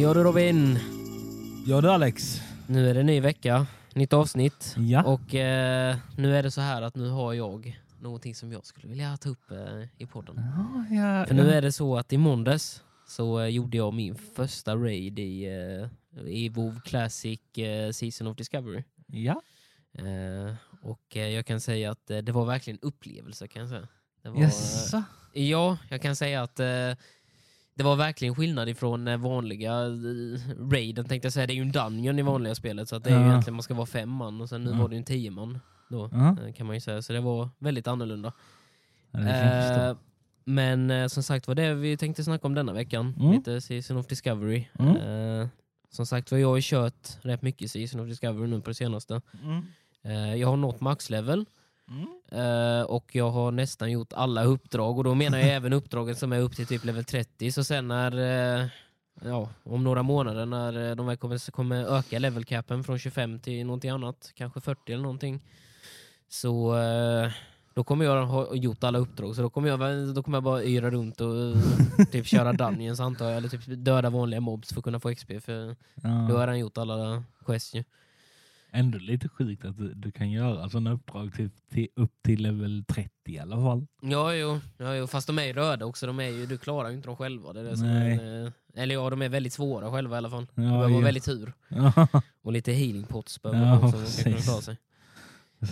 Ja du Robin, Ja du Alex. nu är det ny vecka, nytt avsnitt. Ja. Och eh, nu är det så här att nu har jag någonting som jag skulle vilja ta upp eh, i podden. Ja, ja, För nu är det så att i måndags så eh, gjorde jag min första raid i, eh, i WoW Classic eh, Season of Discovery. Ja. Eh, och eh, jag kan säga att det var verkligen en upplevelse kan jag säga. Det var, eh, ja, jag kan säga att det var verkligen skillnad ifrån eh, vanliga eh, raiden tänkte jag säga. Det är ju en dungeon i vanliga spelet så att det är ju egentligen man ska vara fem man och sen nu var det ju en tio man då eh, kan man ju säga. Så det var väldigt annorlunda. Eh, men som sagt var det vi tänkte snacka om denna veckan. Mm. Lite Season of Discovery. Mm. Eh, som sagt var jag har ju kört rätt mycket Season of Discovery nu på det senaste. Mm. Eh, jag har nått maxlevel Mm. eh, och jag har nästan gjort alla uppdrag och då menar jag även uppdragen som är upp till typ level 30. Så sen när, eh, ja, om några månader när eh, de kommer, kommer öka level capen från 25 till någonting annat, kanske 40 eller någonting. Så eh, då kommer jag ha gjort alla uppdrag, så då kommer jag, då kommer jag bara yra runt och typ köra dungeons antar jag, eller typ döda vanliga mobs för att kunna få XP, för då har Ja. jag redan gjort alla quests ju. Ändå lite sjukt att du, du kan göra sådana uppdrag till, till, upp till level 30 i alla fall. Ja, jo, ja, jo, fast de är ju röda också. De är ju, du klarar ju inte dem själva. Det är det som är, eh, eller ja, de är väldigt svåra själva i alla fall. Ja, du behöver ja. väldigt tur. Och lite healing pots behöver man också kunna klara sig.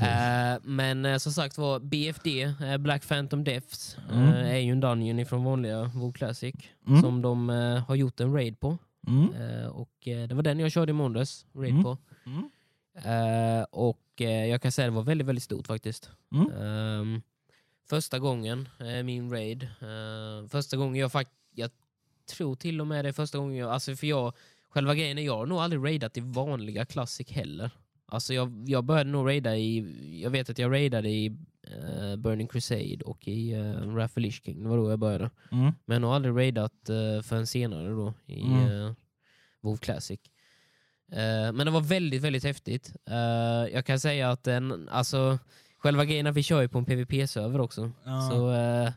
Eh, men eh, som sagt var, BFD, eh, Black Phantom Deaths, eh, Mm. är ju en dungeon ifrån vanliga WoW Classic. Mm. Som de eh, har gjort en raid på. Mm. Eh, och eh, det var den jag körde i måndags, raid Mm. på. Eh, och eh, jag kan säga att det var väldigt, väldigt stort faktiskt. Mm. Ehm, första gången, eh, min raid. första gången jag faktiskt, jag tror till och med det är första gången jag, alltså för jag, själva grejen är jag har nog aldrig raidat i vanliga classic heller. Alltså jag, jag började nog raida i, jag vet att jag raidade i Burning Crusade och i uh, Lich King, det var då jag började. Mm. Men jag har aldrig raidat uh, förrän senare då i Mm. uh, WoW Classic. Eh, men det var väldigt, väldigt häftigt. Eh, jag kan säga att den, alltså, själva grejen att vi kör ju på en PVP-server också. Ja. Så eh,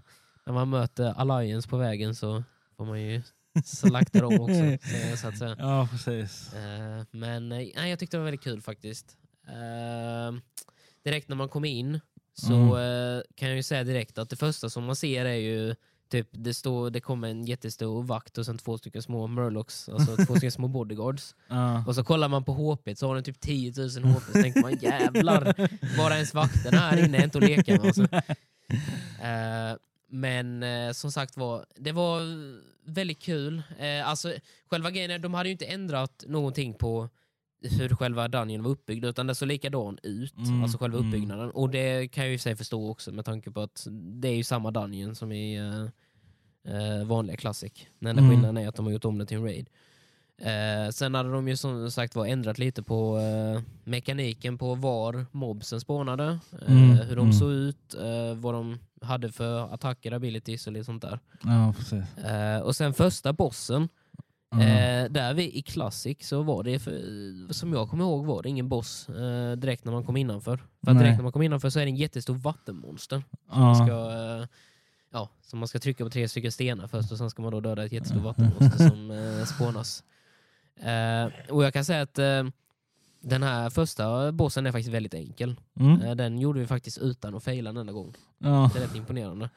när man möter Alliance på vägen så får man ju slakta dem också. så att säga. ja, precis. Men nej, jag tyckte det var väldigt kul faktiskt. Direkt när man kommer in så Mm. kan jag ju säga direkt att det första som man ser är ju typ det, står, det kommer en jättestor vakt och sen två stycken små murlocs, alltså två stycken små bodyguards. Ja. Och så kollar man på HP så har den typ 10 000 HP så tänker man jävlar, bara ens vakterna här inne är inte att leka med. Alltså. Eh, men eh, som sagt var, det var väldigt kul. Eh, alltså, själva grejen är, de hade ju inte ändrat någonting på hur själva dungeon var uppbyggd, utan det såg likadan ut, Mm, alltså själva mm. uppbyggnaden. Och det kan jag ju sig förstå också med tanke på att det är ju samma dungeon som i eh, vanliga Classic. Den enda Mm. skillnaden är att de har gjort om det till en raid. Eh, sen hade de ju som sagt var ändrat lite på eh, mekaniken på var mobsen spånade, eh, Mm, hur de mm. såg ut, eh, vad de hade för attacker, abilities och lite sånt där. ja, precis. Eh, och sen första bossen, eh, där vi i Classic så var det, för, som jag kommer ihåg var det ingen boss eh, direkt när man kom innanför. För direkt när man kom innanför så är det en jättestor vattenmonster. Man ska, eh, ja, så man ska trycka på tre stycken stenar först och sen ska man då döda ett jättestort vattenmonster som eh, spånas. Eh, och jag kan säga att eh, den här första bossen är faktiskt väldigt enkel. Mm. Eh, den gjorde vi faktiskt utan att faila en enda gång. Ja. Det är rätt imponerande.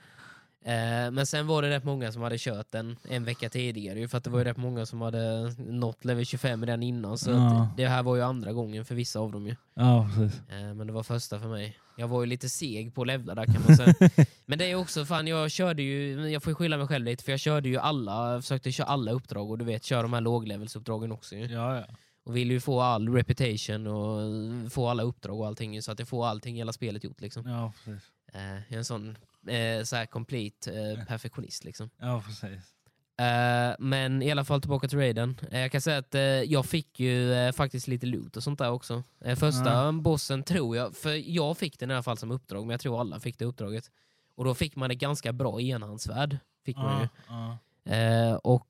Eh, men sen var det rätt många som hade kört den en vecka tidigare för att det var ju rätt många som hade nått level 25 i den innan. Så Ja. det här var ju andra gången för vissa av dem ju. ja, precis. Eh, Men det var första för mig. Jag var ju lite seg på att levla där kan man säga. Men det är också, fan jag körde ju, jag får ju skylla mig själv lite för jag körde ju alla, försökte köra alla uppdrag och du vet, köra de här låglevelsuppdragen också ju. Ja, ja. Och vill ju få all reputation och få alla uppdrag och allting så att jag får allting i hela spelet gjort liksom. Ja, precis. Eh, jag är en sån eh, så här complete eh, perfektionist liksom. Ja, precis. Men i alla fall tillbaka till raiden. Jag kan säga att jag fick ju faktiskt lite loot och sånt där också. Första Ja. bossen tror jag, för jag fick den i alla fall som uppdrag, men jag tror alla fick det uppdraget. Och då fick man ett ganska bra enhandsvärd. Fick man ju. Eh, och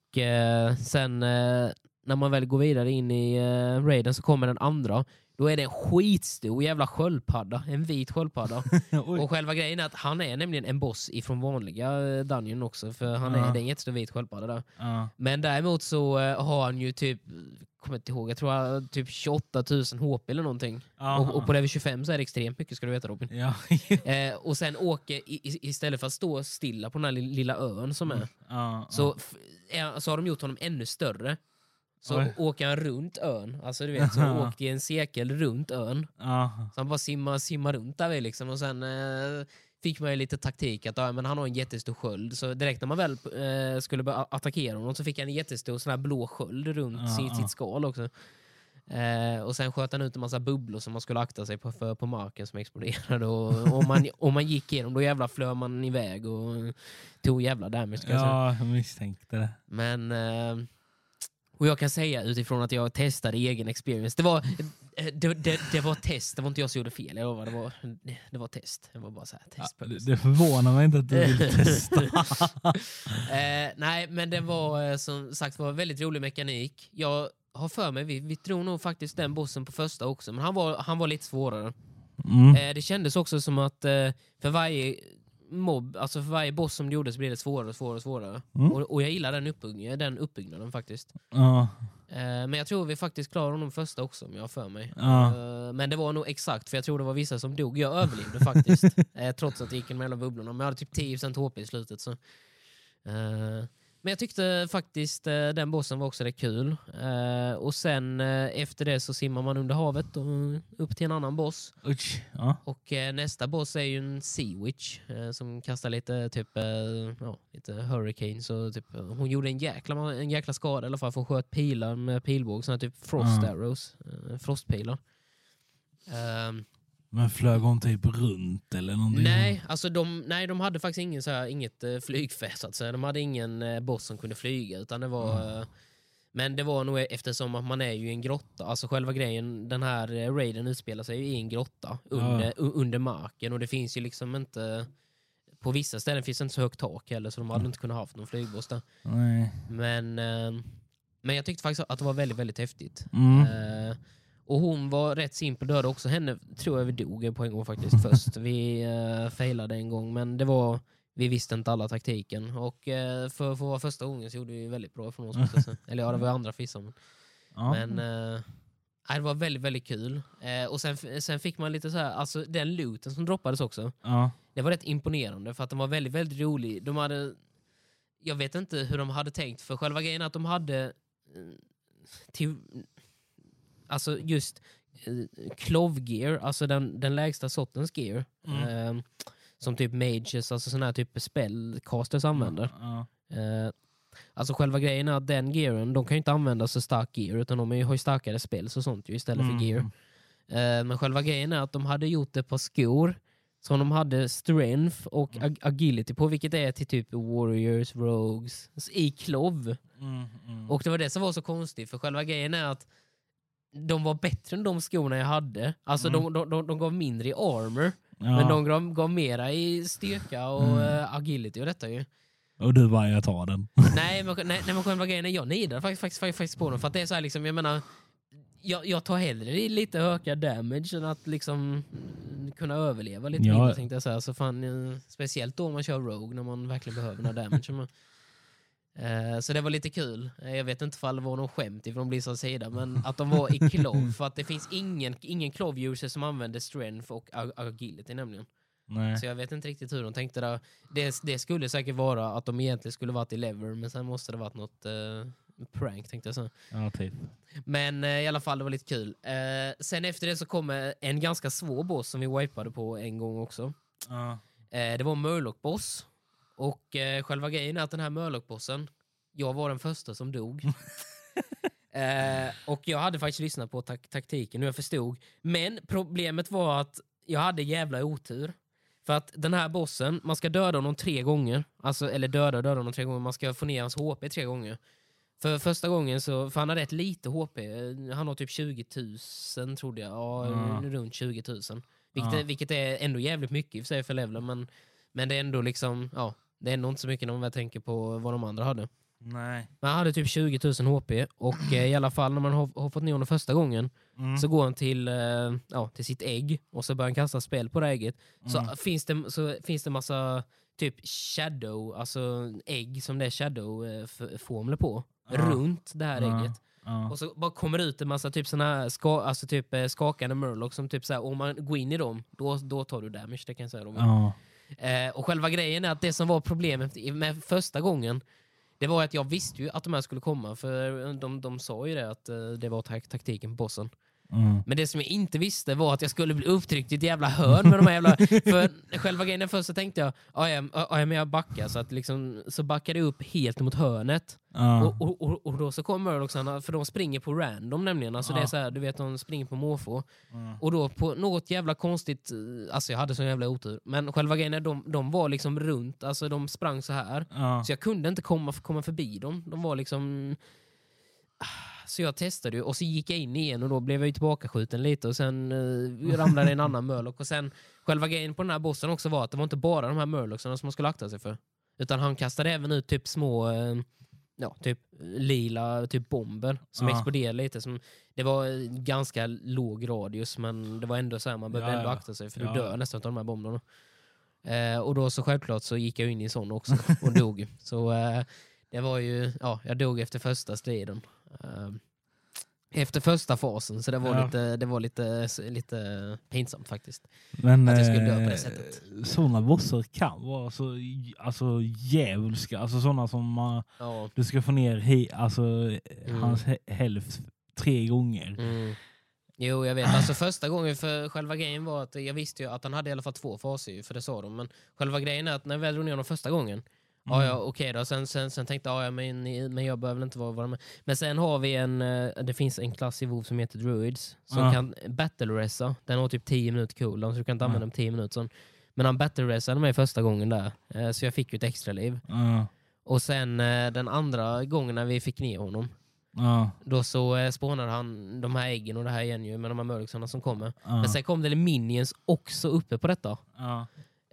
sen när man väl går vidare in i raiden så kommer den andra. Då är det en skitstor jävla sköldpadda. En vit sköldpadda. Och själva grejen är att han är nämligen en boss ifrån vanliga eh, Dungeon också. För han det är en jättestor vit sköldpadda där. Ja. Men däremot så eh, har han ju typ, kommer inte ihåg, jag tror han typ 28 000 HP eller någonting. Och, och på level 25 så är det extremt mycket ska du veta Robin. Ja. Eh, och sen åker, i, istället för att stå stilla på den här li- lilla ön som är, så, är, så har de gjort honom ännu större. Så Oj. åker han runt ön, alltså du vet, så åkte i en cirkel runt ön. Ja. Så han bara simmar, simmar runt där liksom. Och sen eh, fick man ju lite taktik att ja, men han har en jättestor sköld. Så direkt när man väl eh, skulle börja attackera honom så fick han en jättestor sån här blå sköld runt Ja, sitt, ja. sitt skal också. Eh, och sen sköt han ut en massa bubblor som man skulle akta sig på, för på marken som exploderade. Och om man, om man gick igenom då jävla flög man iväg och tog jävla damage. Ja, jag misstänkte det. Men... Eh, och jag kan säga utifrån att jag testade egen experience. Det var, eh, det, det, det var test, det var inte jag som gjorde fel. Jag lovar, det var, det var test. Det var bara så här, Ja, test. det, det förvånar mig inte att du vill testa. eh, nej, men det var eh, som sagt var väldigt rolig mekanik. Jag har för mig, vi, vi drog nog faktiskt den bossen på första också, men han var, han var lite svårare. Mm. Eh, det kändes också som att eh, för varje mobb, alltså för varje boss som det gjorde så blev det svårare och svårare och svårare. Mm. Och, och jag gillar den, uppbyggnaden, den uppbyggnaden faktiskt. Ja. Eh, men jag tror vi faktiskt klarade honom första också om jag har för mig. Eh, men det var nog exakt, för jag tror det var vissa som dog. Jag överlevde faktiskt. eh, trots att det gick mellan bubblorna. Men jag hade typ 10% HP i slutet. Så. Men jag tyckte faktiskt eh, den bossen var också rätt kul. Eh, och sen eh, efter det så simmar man under havet och upp till en annan boss. Oj. Ja. Och nästa boss är ju en Sea Witch som kastar lite typ ja, lite hurricanes och typ, hon gjorde en jäkla, en jäkla skada i alla fall för hon sköt pilar med pilbåge, såna typ frost arrows, eh, frostpilar. Ehm, Men flög hon typ runt eller någonting? nej, alltså de, nej, de hade faktiskt ingen så här, inget uh, flygfält så att säga. De hade ingen eh, boss som kunde flyga utan det var eh, men det var nog eftersom att man är ju i en grotta, alltså själva grejen, den här eh, raiden utspelar sig i en grotta under, u- under marken och det finns ju liksom inte, på vissa ställen finns det inte så högt tak heller så de hade inte kunnat haft någon flygbuss där. Nej. Men, eh, men jag tyckte faktiskt att det var väldigt, väldigt häftigt. Mm. Eh, och hon var rätt simpel, dödade också henne, tror jag vi dog på en gång faktiskt först. Vi uh, failade en gång men det var, vi visste inte alla taktiken. Och eh, för, för vara första gången så gjorde vi väldigt bra från oss. Eller ja, det var andra fissar. Men, Ja. men eh, det var väldigt, väldigt kul. Eh, och sen, sen fick man lite så här, alltså den looten som droppades också. ja. Det var rätt imponerande för att den var väldigt, väldigt rolig. De hade, jag vet inte hur de hade tänkt, för själva grejen att de hade eh, till, alltså just eh, klovgear, alltså den, den lägsta sortens gear. Mm. Eh, som typ mages, alltså sådana här typ spellcasters använder. Ja. Eh, alltså själva grejen är att den gearen, de kan ju inte använda så stark gear utan de har ju starkare spells och sånt ju istället Mm. för gear. Eh, men själva grejen är att de hade gjort det på skor som de hade strength och ag- agility på, vilket är till typ warriors, rogues, i klov. Mm. Mm. Och det var det som var så konstigt, för själva grejen är att de var bättre än de skorna jag hade. Alltså Mm. de, de, de, de gav mindre i armor, ja. men de gav, gav mera i styrka och Mm. eh, agility och detta ju. Och du bara, jag tar den. nej, men, nej, nej, men själva grejen är jag nidar faktiskt, faktiskt, faktiskt, faktiskt på dem. För att det är så här liksom, jag menar, jag, jag tar hellre i lite ökad damage än att liksom kunna överleva lite Ja. mindre tänkte jag. Så fan, eh, speciellt då man kör Rogue när man verkligen behöver den här damagen. Eh, så det var lite kul. Eh, Jag vet inte ifall det var någon skämt ifrån Blizzards sida, men att de var i klov. För att det finns ingen, ingen klov-user som använder strength och ag- agility nämligen. Nej. Så jag vet inte riktigt hur de tänkte där. Det, det skulle säkert vara att de egentligen skulle varit i lever, men sen måste det varit något eh, prank tänkte jag säga. Ja, typ. Men eh, i alla fall, det var lite kul. Eh, sen efter det så kommer en ganska svår boss som vi wipade på en gång också. Ja. Eh, det var en Murloc-boss. Och eh, själva grejen är att den här Murloc-bossen, jag var den första som dog. eh, och jag hade faktiskt lyssnat på tak- taktiken och jag förstod. Men problemet var att jag hade jävla otur. För att den här bossen, man ska döda honom tre gånger. Alltså, eller döda döda honom tre gånger. Man ska få ner hans HP tre gånger. För första gången så, för han har rätt lite HP. Han har typ 20 000 trodde jag. Ja, Ja. runt 20 000. Vilket, är, vilket är ändå jävligt mycket i och för sig för levelen. Men, men det är ändå liksom, ja, det är ändå inte så mycket när man tänker på vad de andra hade. Nej. Men han hade typ 20 000 HP och eh, i alla fall när man har, har fått ner honom första gången Mm. så går han till, eh, ja, till sitt ägg och så börjar han kasta spel på det ägget. Så, Mm. finns det, så finns det massa typ shadow, alltså ägg som det är shadow-formler på, Ja. runt det här Ja. ägget. Ja. Och så bara kommer det ut en massa typ såna här ska, alltså typ, eh, skakande murloc som typ såhär, om man går in i dem, då, då tar du damage, det kan jag säga. Dem. Ja. Eh, och själva grejen är att det som var problemet med första gången, det var att jag visste ju att de här skulle komma, för de, de sa ju det att eh, det var tak taktiken på bossen. Mm. Men det som jag inte visste var att jag skulle bli upptryckt i ett jävla hörn med de här jävla... För själva grejen först så tänkte jag, ja, ja, men jag backar, så, att liksom, så backade jag upp helt mot hörnet. Ja. Och, och, och, och då så kommer Murlocsarna, för de springer på random nämligen. Alltså det är så här, du vet de springer på måfå. Mm. Och då på något jävla konstigt, alltså jag hade sån jävla otur. Men själva grejen är de, de var liksom runt, alltså de sprang så här. Så jag kunde inte komma, komma förbi dem. De var liksom... Så jag testade ju och så gick jag in igen och då blev jag ju tillbakaskjuten lite och sen uh, ramlade en annan Murloc. Och sen själva grejen på den här bossen också var att det var inte bara de här Murlocsarna som man skulle akta sig för. Utan han kastade även ut typ små, eh, ja, typ lila typ bomber som Ja. exploderade lite. Som, det var eh, ganska låg radius men det var ändå så här, man behövde Ja, ändå akta sig för Ja. du dör nästan av de här bomberna. Eh, och då så självklart så gick jag in i en sån också och dog. Så eh, det var ju, ja, jag dog efter första striden. Eh, efter första fasen, så det var, Ja. lite, det var lite, lite pinsamt faktiskt. Men Att jag skulle dö på det eh, sättet. sådana bossar kan vara så alltså, djävulska. Alltså sådana som man, Ja. du ska få ner he, alltså, Mm. hans hälft tre gånger. Mm. Jo, jag vet. Alltså första gången, för själva grejen var att jag visste ju att han hade i alla fall två faser, för det sa de. Men själva grejen är att när jag väl drog ner honom första gången, Mm. ja okej då. Sen, sen, sen tänkte jag, ja, men, men jag behöver inte vara, vara med. Men sen har vi en, eh, det finns en klass i WoW som heter Druids, som Ja. kan battle-resa. Den har typ 10 minuter cooldown, så du kan inte Ja. använda dem 10 minuter. Sen. Men han battle-resade mig första gången där, eh, så jag fick ju ett extra liv. Ja. Och sen eh, den andra gången när vi fick ner honom, Ja. då så eh, spånade han de här äggen och det här igen ju med de här mörksarna som kommer. Ja. Men sen kom det minions också uppe på detta. Ja.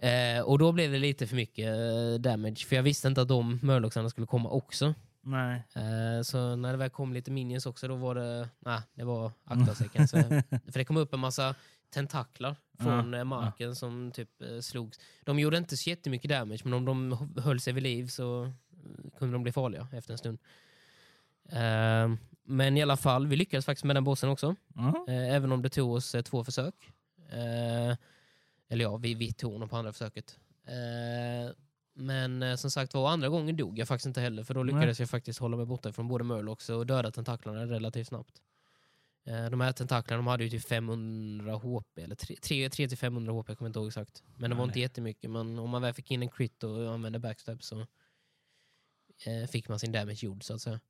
Eh, och då blev det lite för mycket eh, damage, för jag visste inte att de mörloxarna skulle komma också. Nej. Eh, så när det väl kom lite minions också, då var det, nej, det var akta sig kan jag säga. För det kom upp en massa tentaklar från eh, marken som typ eh, slogs. De gjorde inte så jättemycket damage, men om de höll sig vid liv så eh, kunde de bli farliga efter en stund. Men i alla fall, vi lyckades faktiskt med den bossen också. Ja. Eh, även om det tog oss två försök. Eller ja, vi, vi tog honom på andra försöket. Eh, men eh, som sagt var, andra gången dog jag faktiskt inte heller för då lyckades jag faktiskt hålla mig borta från både Murlocs och döda tentaklarna relativt snabbt. Eh, de här tentaklarna de hade ju typ 500 HP, eller 3-500 HP, jag kommer inte ihåg exakt. Men det var Nej. inte jättemycket, men om man väl fick in en crit och använde backstab så eh, fick man sin damage gjord så att säga.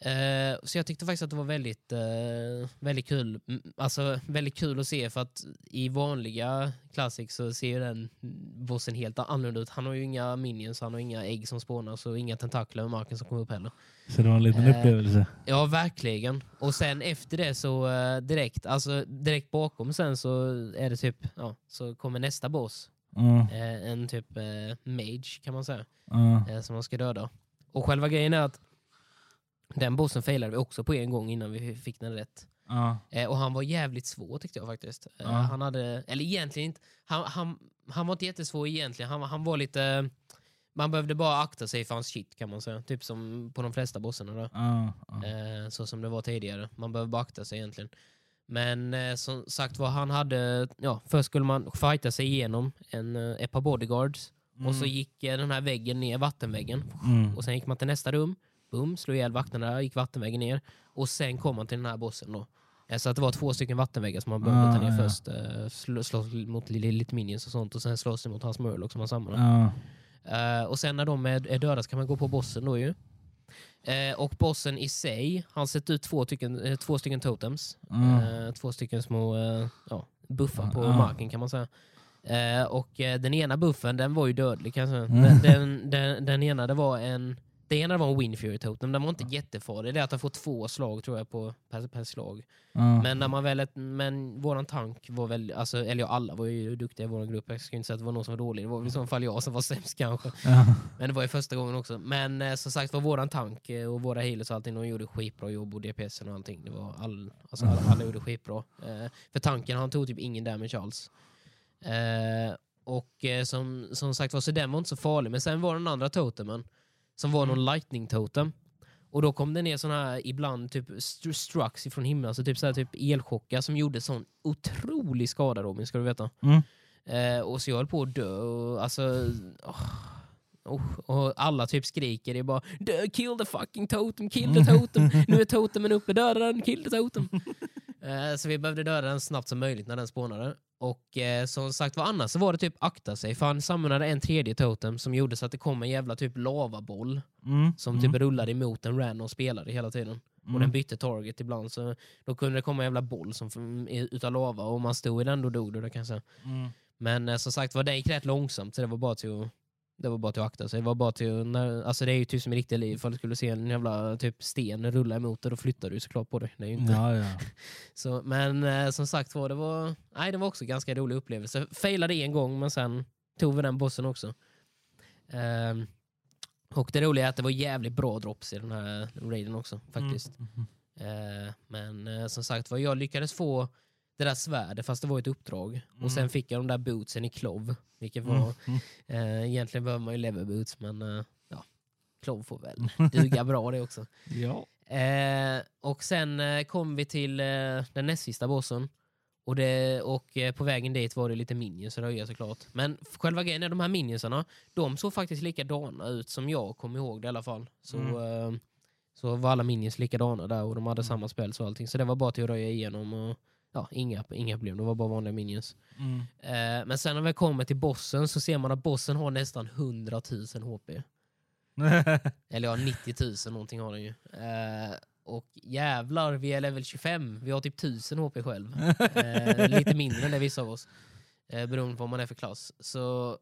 Eh, så jag tyckte faktiskt att det var väldigt, eh, väldigt kul. Mm, Alltså väldigt kul att se för att i vanliga Classic så ser ju den bossen helt annorlunda ut. Han har ju inga minions, han har inga ägg som spånas och inga tentakler i marken som kommer upp heller. Så det var en liten Eh, upplevelse. Ja, verkligen. Och sen efter det så eh, direkt, alltså direkt bakom sen så är det typ, ja, så kommer nästa boss. Eh, en typ eh, mage kan man säga eh, som man ska döda. Och själva grejen är att den bossen failade vi också på en gång innan vi fick den rätt. Ja. Eh, och han var jävligt svår tyckte jag faktiskt. Eh, Ja. Han hade, eller egentligen inte, han, han, han var inte jättesvår egentligen. Han, han var lite, man behövde bara akta sig för hans shit kan man säga. Typ som på de flesta bossarna då. Ja. Eh, så som det var tidigare. Man behöver bara akta sig egentligen. Men eh, som sagt var, han hade, ja, först skulle man fighta sig igenom en, eh, ett par bodyguards. Och så gick eh, den här väggen ner, vattenväggen. Mm. Och sen gick man till nästa rum, boom, slog ihjäl vakterna gick vattenväggen ner. Och sen kom man till den här bossen då. Eh, Så att det var två stycken vattenväggar som man behövde ta Ah, ner ja. först. eh, Slå, slåss mot li- lite minions och sånt och sen slåss mot hans murloc som var samma. då. Ja. Eh, och sen när de är, är döda så kan man gå på bossen då ju. Eh, och bossen i sig, han sätter ut två stycken, eh, två stycken totems. Ja. Eh, två stycken små ja, buffar på Ja. marken kan man säga. Och den ena buffen den var ju dödlig kan jag säga. Mm. Den, den, den, den ena det var en Det ena var en Winfury Totem, den var inte jättefarlig. Det är att den får två slag tror jag på per, per slag. Ja. Men när man väl, ett- men våran tank var väl, alltså, eller ja, alla var ju duktiga i vår grupp. Jag ska inte säga att det var någon som var dålig. Det var väl i så fall jag som var sämst kanske. Ja. Men det var ju första gången också. Men eh, som sagt var våran tank eh, och våra healers och allting, de gjorde skitbra jobb och DPSen och allting. Det var all, alltså, alla, alla gjorde skitbra. Eh, för tanken, han tog typ ingen damage alls. Eh, och eh, som, som sagt var, så den var inte så farlig. Men sen var den andra totemen, som var någon lightning totem. Och då kom det ner såna här ibland typ stru- strucks ifrån himlen, alltså typ, så här, typ elchockar som gjorde sån otrolig skada Robin, ska du veta. Mm. Eh, och så jag höll på att dö. Och, alltså, åh, oh, och alla typ skriker. Det är bara dö, kill the fucking totem, kill the totem. Nu är totemen uppe, döda den, kill the totem. eh, så vi behövde döda den snabbt som möjligt när den spånade. Och eh, som sagt var annars så var det typ akta sig. För han samlade en tredje totem som gjorde så att det kom en jävla typ lavaboll Mm. som typ rullade emot en random spelare hela tiden. Och Mm. den bytte target ibland. Så då kunde det komma en jävla boll som f- utav lava och om man stod i den då dog du. Det kan jag säga. Mm. Men eh, som sagt var, det gick rätt långsamt så det var bara till att, det var bara till att akta sig. Det var bara till när, alltså det är ju typ som i riktiga liv, ifall du skulle se en jävla typ sten rulla emot dig, då flyttar du såklart på dig. Det är ju inte. Ja, ja. Så, men eh, som sagt var, det var, nej, det var också ganska rolig upplevelse. Failade en gång, men sen tog vi den bossen också. Ehm, och det roliga är att det var jävligt bra drops i den här raiden också, faktiskt. Mm. Eh, men eh, som sagt var, jag lyckades få det där svärdet fast det var ett uppdrag. Och sen Mm. fick jag de där bootsen i klov. Vilket Mm. var, eh, egentligen behöver man ju lever boots men eh, ja, klov får väl duga bra det också. Ja. Eh, och sen eh, kom vi till eh, den näst sista bossen. Och, det, och eh, på vägen dit var det lite minions att röja såklart. Men själva grejen är de här minionsarna, de såg faktiskt likadana ut som jag kom ihåg det i alla fall. Så, Mm. så var alla minions likadana där och de hade samma spel och allting. Så det var bara till att röja igenom och ja, inga, inga problem. Det var bara vanliga minions. Mm. Eh, men sen när vi kommer till bossen så ser man att bossen har nästan 100 000 HP. Eller ja, 90 000 någonting har den ju. Eh, och jävlar, vi är level 25. Vi har typ 1000 HP själv. Eh, lite mindre än det vissa av oss. Eh, beroende på vad man är för klass. Så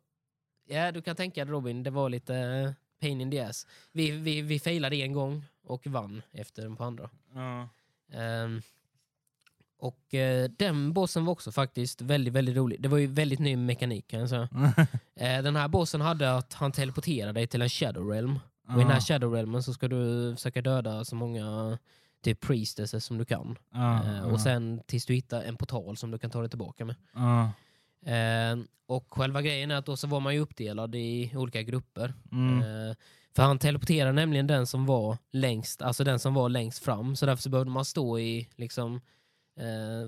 ja, du kan tänka dig Robin, det var lite eh, pain in the ass. Vi, vi, vi failade en gång och vann efter den på andra. ja. Och eh, den bossen var också faktiskt väldigt, väldigt rolig. Det var ju väldigt ny mekanik kan jag säga. Eh, den här bossen hade att han teleporterar dig till en shadow realm. Och i den här shadow realmen så ska du försöka döda så många typ priestesses som du kan. Eh, och sen tills du hittar en portal som du kan ta dig tillbaka med. Eh, och själva grejen är att då så var man ju uppdelad i olika grupper. Mm. Eh, för han teleporterade nämligen den som var längst, alltså den som var längst fram. Så därför så behövde man stå i, liksom,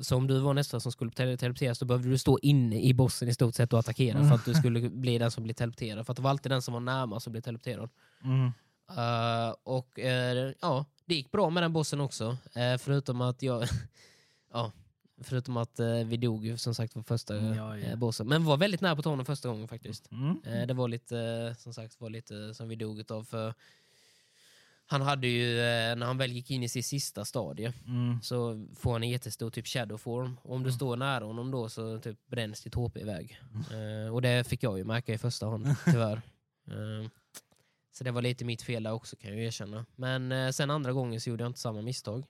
så om du var nästa som skulle tele- teleporteras, då behövde du stå inne i bossen i stort sett och attackera för att du skulle bli den som blev teleporterad. För att det var alltid den som var närmast som blev teleporterad. Mm. Eh, och eh, ja, det gick bra med den bossen också. Eh, förutom att jag... ja, förutom att eh, vi dog ju som sagt på första Ja, ja. eh, bossen. Men var väldigt nära på att ta honom första gången faktiskt. Mm. Eh, det var lite, eh, som sagt, var lite som vi dog av för han hade ju, eh, när han väl gick in i sitt sista stadie Mm. så får han en jättestor typ shadow form. Och om du står nära honom då så typ bränns ditt HP iväg. Eh, och det fick jag ju märka i första hand, tyvärr. Eh, så det var lite mitt fel där också kan jag erkänna. Men eh, sen andra gången så gjorde jag inte samma misstag.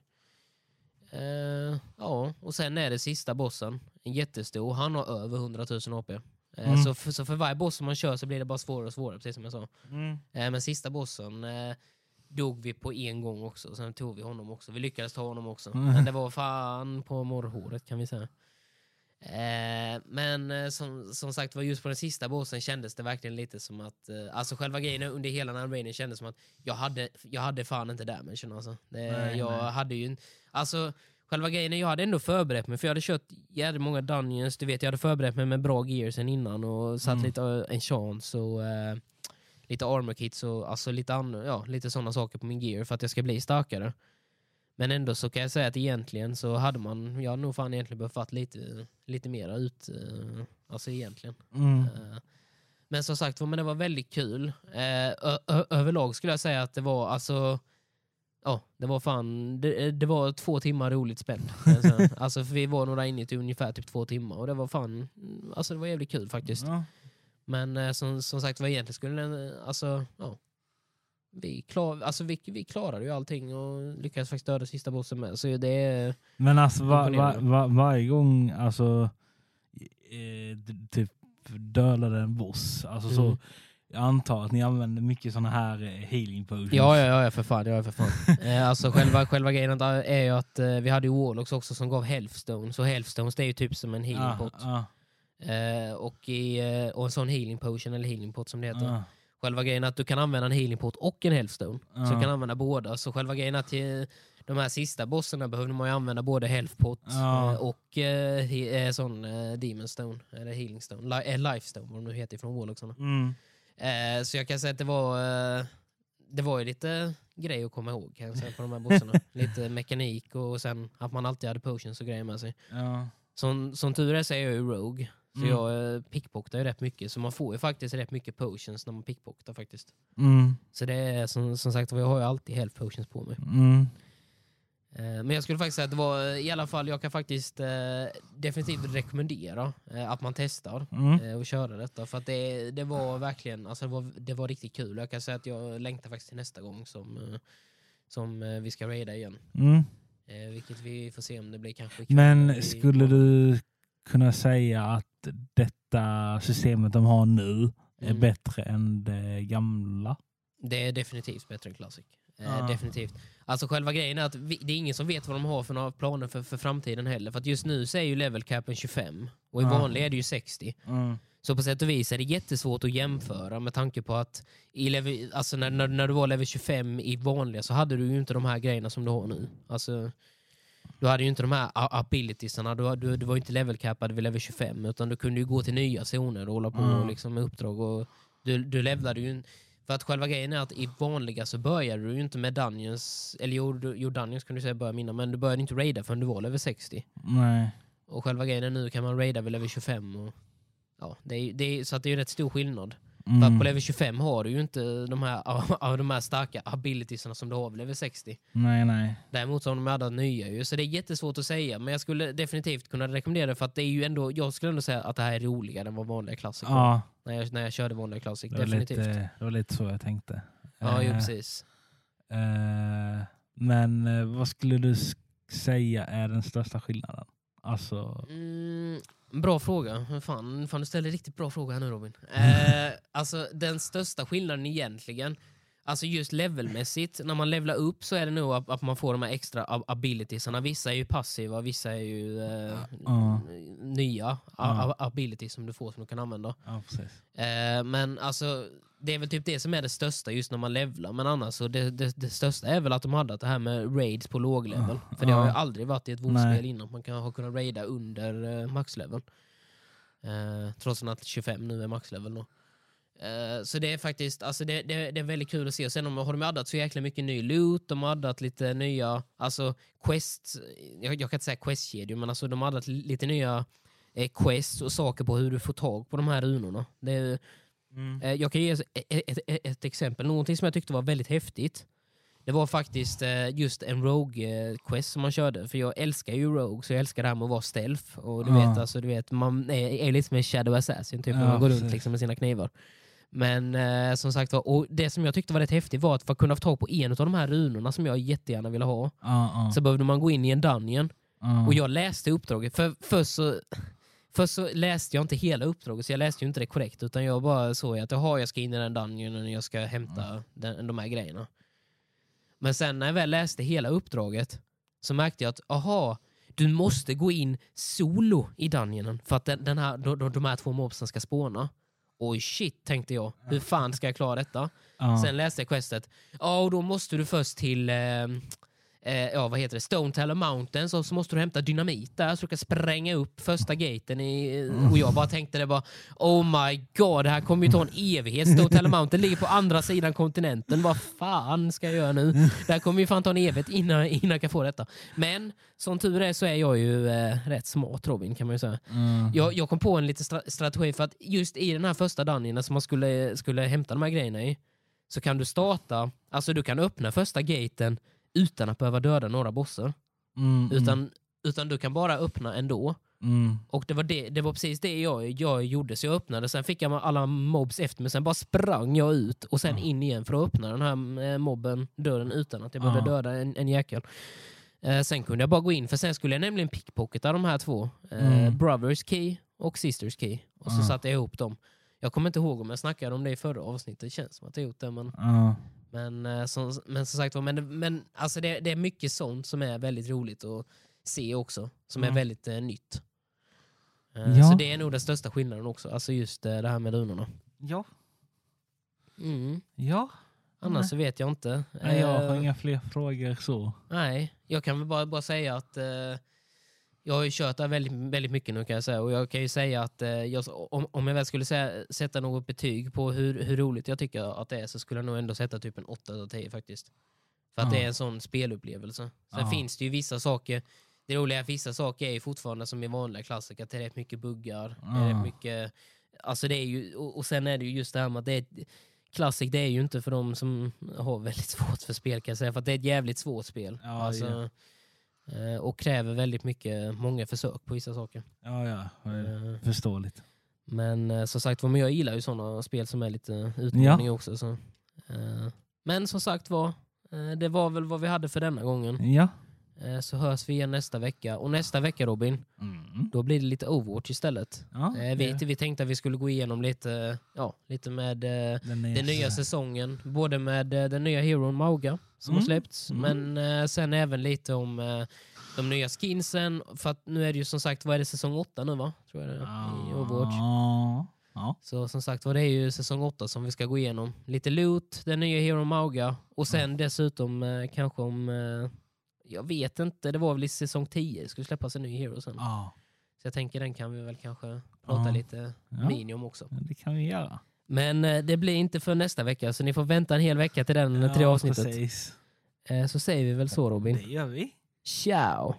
Ja, och sen är det sista bossen. En jättestor. Han har över 100 000 HP. Mm. så, för, så för varje boss som man kör så blir det bara svårare och svårare, precis som jag sa. Mm. Men sista bossen dog vi på en gång också. Sen tog vi honom också. Vi lyckades ta honom också. Mm. Men det var fan på morrhåret kan vi säga. Eh, men eh, som, som sagt var just på den sista bossen kändes det verkligen lite som att, eh, alltså själva grejen under hela raiden kändes som att jag hade, jag hade fan inte damagen alltså. Det, Nej, jag nej. hade ju alltså själva grejen är jag hade ändå förberett mig för jag hade kört jävligt många dungeons, du vet jag hade förberett mig med bra gear sen innan och satt Mm. lite uh, en chance och eh, lite armor kits och alltså lite, an- ja, lite sådana saker på min gear för att jag ska bli starkare. Men ändå så kan jag säga att egentligen så hade man, jag hade nog fan egentligen behövt lite, lite mera ut, eh, alltså egentligen. Mm. Eh, Men som sagt men det var väldigt kul. Eh, överlag skulle jag säga att det var alltså, ja, det var fan, det, det var två timmar roligt spänd. Alltså, alltså för vi var nog där inne i ungefär typ två timmar och det var fan, alltså det var jävligt kul faktiskt. Ja. Men eh, som, som sagt var egentligen skulle den, eh, alltså, ja. vi, klar, alltså vi, vi klarade ju allting och lyckades faktiskt döda sista bossen med. Så det är... Men alltså va, va, Imponerande. va, varje gång alltså eh, typ dödade en boss, alltså så Mm. jag antar att ni använder mycket såna här eh, healing potions. Ja, ja, ja, för fan. Ja, för fan. eh, alltså själva, själva grejen är ju att eh, vi hade ju Warlocks också som gav Healthstones. Och Healthstones det är ju typ som en healing ja, pot. ja, Eh, och, i, eh, och en sån healing potion, eller healing pot som det heter. ja, Själva grejen är att du kan använda en healing pot och en healthstone. Så Ja. du kan använda båda. Så själva grejen är att till de här sista bossarna behövde man ju använda både health pot Ja. eh, och eh, eh, sån eh, demon stone, eller healing stone, Li- eh, life stone vad de nu heter ifrån Warlocksarna. Mm. Eh, så jag kan säga att det var, eh, det var ju lite grej att komma ihåg kan jag säga, på de här bossarna. lite mekanik och sen att man alltid hade potions och grejer med sig. Ja. Som, som tur är så är jag ju rogue. Så Mm. jag eh, pickpoctar ju rätt mycket. Så man får ju faktiskt rätt mycket potions när man pickpoctar faktiskt. Mm. Så det är som, som sagt, jag har ju alltid health potions på mig. Mm. Eh, men jag skulle faktiskt säga att det var eh, i alla fall, jag kan faktiskt eh, definitivt rekommendera eh, att man testar Mm. eh, och köra detta. För att det, det var verkligen, alltså det var, det var riktigt kul. Jag kan säga att jag längtar faktiskt till nästa gång som, som vi ska raida igen. Mm. Vilket vi får se om det blir kanske ikväll Men skulle du kunna säga att detta systemet de har nu är Mm. bättre än det gamla? Det är definitivt bättre än Classic. Eh, Ja. Definitivt. Alltså själva grejen är att vi, det är ingen som vet vad de har för några planer för, för framtiden heller. För just nu så är ju level capen 25 och i Ja. vanlig är det ju 60. Så på sätt och vis är det jättesvårt att jämföra med tanke på att i level, alltså när, när, när du var level 25 i vanliga så hade du ju inte de här grejerna som du har nu. Alltså, du hade ju inte de här abilitiesarna, du, du, du var inte levelcappad vid level 25 utan du kunde ju gå till nya zoner och hålla på Mm. liksom, med uppdrag. Och du, du levlade ju... För att själva grejen är att i vanliga så började du ju inte med Dungeons, eller jo, du- jo Dungeons kunde du säga börja mina, men du började inte raida förrän du var level 60. Nej. Och själva grejen är nu kan man raida vid level 25. Och, ja, det är, det är, så att det är ju rätt stor skillnad. För att Mm. på level 25 har du ju inte de här, av de här starka abilitiesarna som du har vid level 60. Nej, nej. Däremot så har de addat nya ju, så det är jättesvårt att säga. Men jag skulle definitivt kunna rekommendera det för att det är ju ändå, jag skulle ändå säga att det här är roligare än vad vanliga klassiker. Ja, när, jag, när jag körde vanliga klassik. det var, Definitivt. lite, det var lite så jag tänkte. Ja, jo, Eh, precis. eh, men eh, vad skulle du säga är den största skillnaden? Alltså, Mm, bra fråga. Fan, fan, du ställer riktigt bra fråga här nu Robin. Eh, alltså den största skillnaden egentligen, alltså just levelmässigt, när man levlar upp så är det nog att, att man får de här extra ab- abilitiesarna. Vissa är ju passiva, vissa är ju eh, Ja. nya a- abilities som du får som du kan använda. precis. Eh, men alltså, det är väl typ det som är det största just när man levlar. Men annars så det, det, det största är väl att de hade det här med raids på låglevel. För det har ju aldrig varit i ett. WoW-spel innan. Man kan ha kunnat raida under eh, maxlevel. Eh, trots att 25 nu är maxlevel då. Eh, så det är faktiskt alltså det, det, det är väldigt kul att se. Och sen har de addat så jäkla mycket ny loot, de har addat lite nya alltså quest, jag, jag kan inte säga questkedjor, men alltså de har addat lite nya eh, quests och saker på hur du får tag på de här runorna. Det är, Mm. Eh, Jag kan ge ett, ett, ett, exempel. Någonting som jag tyckte var väldigt häftigt. Det var faktiskt eh, just en Rogue-quest som man körde. För jag älskar ju Rogue, så jag älskar det här med att vara stealth. Och du Ja. vet, alltså, du vet, man är, är lite som en Shadow Assassin typ, när Ja, man går runt precis. liksom, med sina knivar. Men eh, som sagt och det som jag tyckte var rätt häftigt var att för att kunna få tag på en av de här runorna som jag jättegärna ville ha, Ja, ja, så behövde man gå in i en dungeon ja. och jag läste uppdraget. För, först, så, först så läste jag inte hela uppdraget, så jag läste ju inte det korrekt. Utan jag bara såg att jaha, jag ska in i den dungeonen och jag ska hämta den, de här grejerna. Men sen när jag väl läste hela uppdraget så märkte jag att aha, du måste gå in solo i dungeonen för att den, den här, de, de, här två mobsen ska spåna. Oj shit, tänkte jag. Hur fan ska jag klara detta? ja. Sen läste jag questet. Ja, och då måste du först till eh, eh, ja, vad heter det? Stone Teller Mountains och så måste du hämta dynamit där så du kan spränga upp första gaten. I, eh, och jag bara tänkte det bara Oh my god, det här kommer ju ta en evighet. Stone Teller Mountain ligger på andra sidan kontinenten. Vad fan ska jag göra nu? Det här kommer ju fan ta en evighet innan, innan jag kan få detta. Men som tur är så är jag ju eh, rätt smart Robin kan man ju säga. Mm. Jag, jag kom på en liten stra strategi för att just i den här första dungeonen som man skulle, skulle hämta de här grejerna i så kan du starta, alltså du kan öppna första gaten utan att behöva döda några bossar. Mm, mm. Utan, utan du kan bara öppna ändå. Mm. Och det var, det, det var precis det jag, jag gjorde, så jag öppnade. Sen fick jag alla mobs efter mig, sen bara sprang jag ut och sen Ja. in igen för att öppna den här eh, mobben, dörren, utan att jag behövde döda en, en jäkel. Eh, sen kunde jag bara gå in, för sen skulle jag nämligen pickpocketa de här två. Eh, Mm. Brothers Key och Sisters Key. Och så satte jag ihop dem. Jag kommer inte ihåg om jag snackade om det i förra avsnittet, det känns som att jag gjort det. Men. Men, eh, som, men som sagt men, men alltså det, det är mycket sånt som är väldigt roligt att se också. Som är Mm. väldigt eh, nytt. Eh, Ja. Så det är nog den största skillnaden också. Alltså just eh, det här med runorna. Ja. Mm. Ja. Annars Nej. så vet jag inte. Nej, jag har Eh, inga fler frågor så. Nej, jag kan väl bara, bara säga att jag har ju kört där väldigt, väldigt mycket nu kan jag säga. Och jag kan ju säga att eh, jag, om, om jag väl skulle säga, sätta något betyg på hur, hur roligt jag tycker att det är så skulle jag nog ändå sätta typ en 8 av 10 faktiskt. För att Ja. det är en sån spelupplevelse. Sen Ja. finns det ju vissa saker, det roliga är att vissa saker är ju fortfarande som i vanliga klassiker, att det är rätt mycket buggar. Det är Ja. rätt mycket, alltså det är ju, och, och sen är det ju just det här med att det är Classic det är ju inte för de som har väldigt svårt för spel kan jag säga, för att det är ett jävligt svårt spel. Ja, alltså, eh, och kräver väldigt mycket, många försök på vissa saker. Ja, ja. Eh, Förståeligt. Men eh, som sagt var, jag gillar ju sådana spel som är lite utmaning också. Så. eh, Men som sagt var, eh, det var väl vad vi hade för denna gången. Ja. Eh, Så hörs vi igen nästa vecka. Och nästa vecka Robin, Mm. då blir det lite Overwatch istället. ja Eh, Vi, vi tänkte att vi skulle gå igenom lite, ja, lite med eh, den nya, den nya säsongen. Både med den nya heron Mauga som Mm. har släppts, Mm. men sen även lite om de nya skinsen. För att nu är det ju som sagt, vad är det, säsong 8 nu va? Tror jag det är, i Overwatch. Ja. Så som sagt var, det är ju säsong 8 som vi ska gå igenom. Lite loot, den nya Hero Mauga och sen dessutom eh, kanske om, jag vet inte, det var väl i säsong 10 det skulle släppas en ny Hero sen. Ja. Så jag tänker den kan vi väl kanske prata Ja. lite Ja. mini om också. Det kan vi göra. Men eh, det blir inte för nästa vecka så ni får vänta en hel vecka till den, till det avsnittet. Precis. Eh, så säger vi väl så Robin. Det gör vi. Ciao!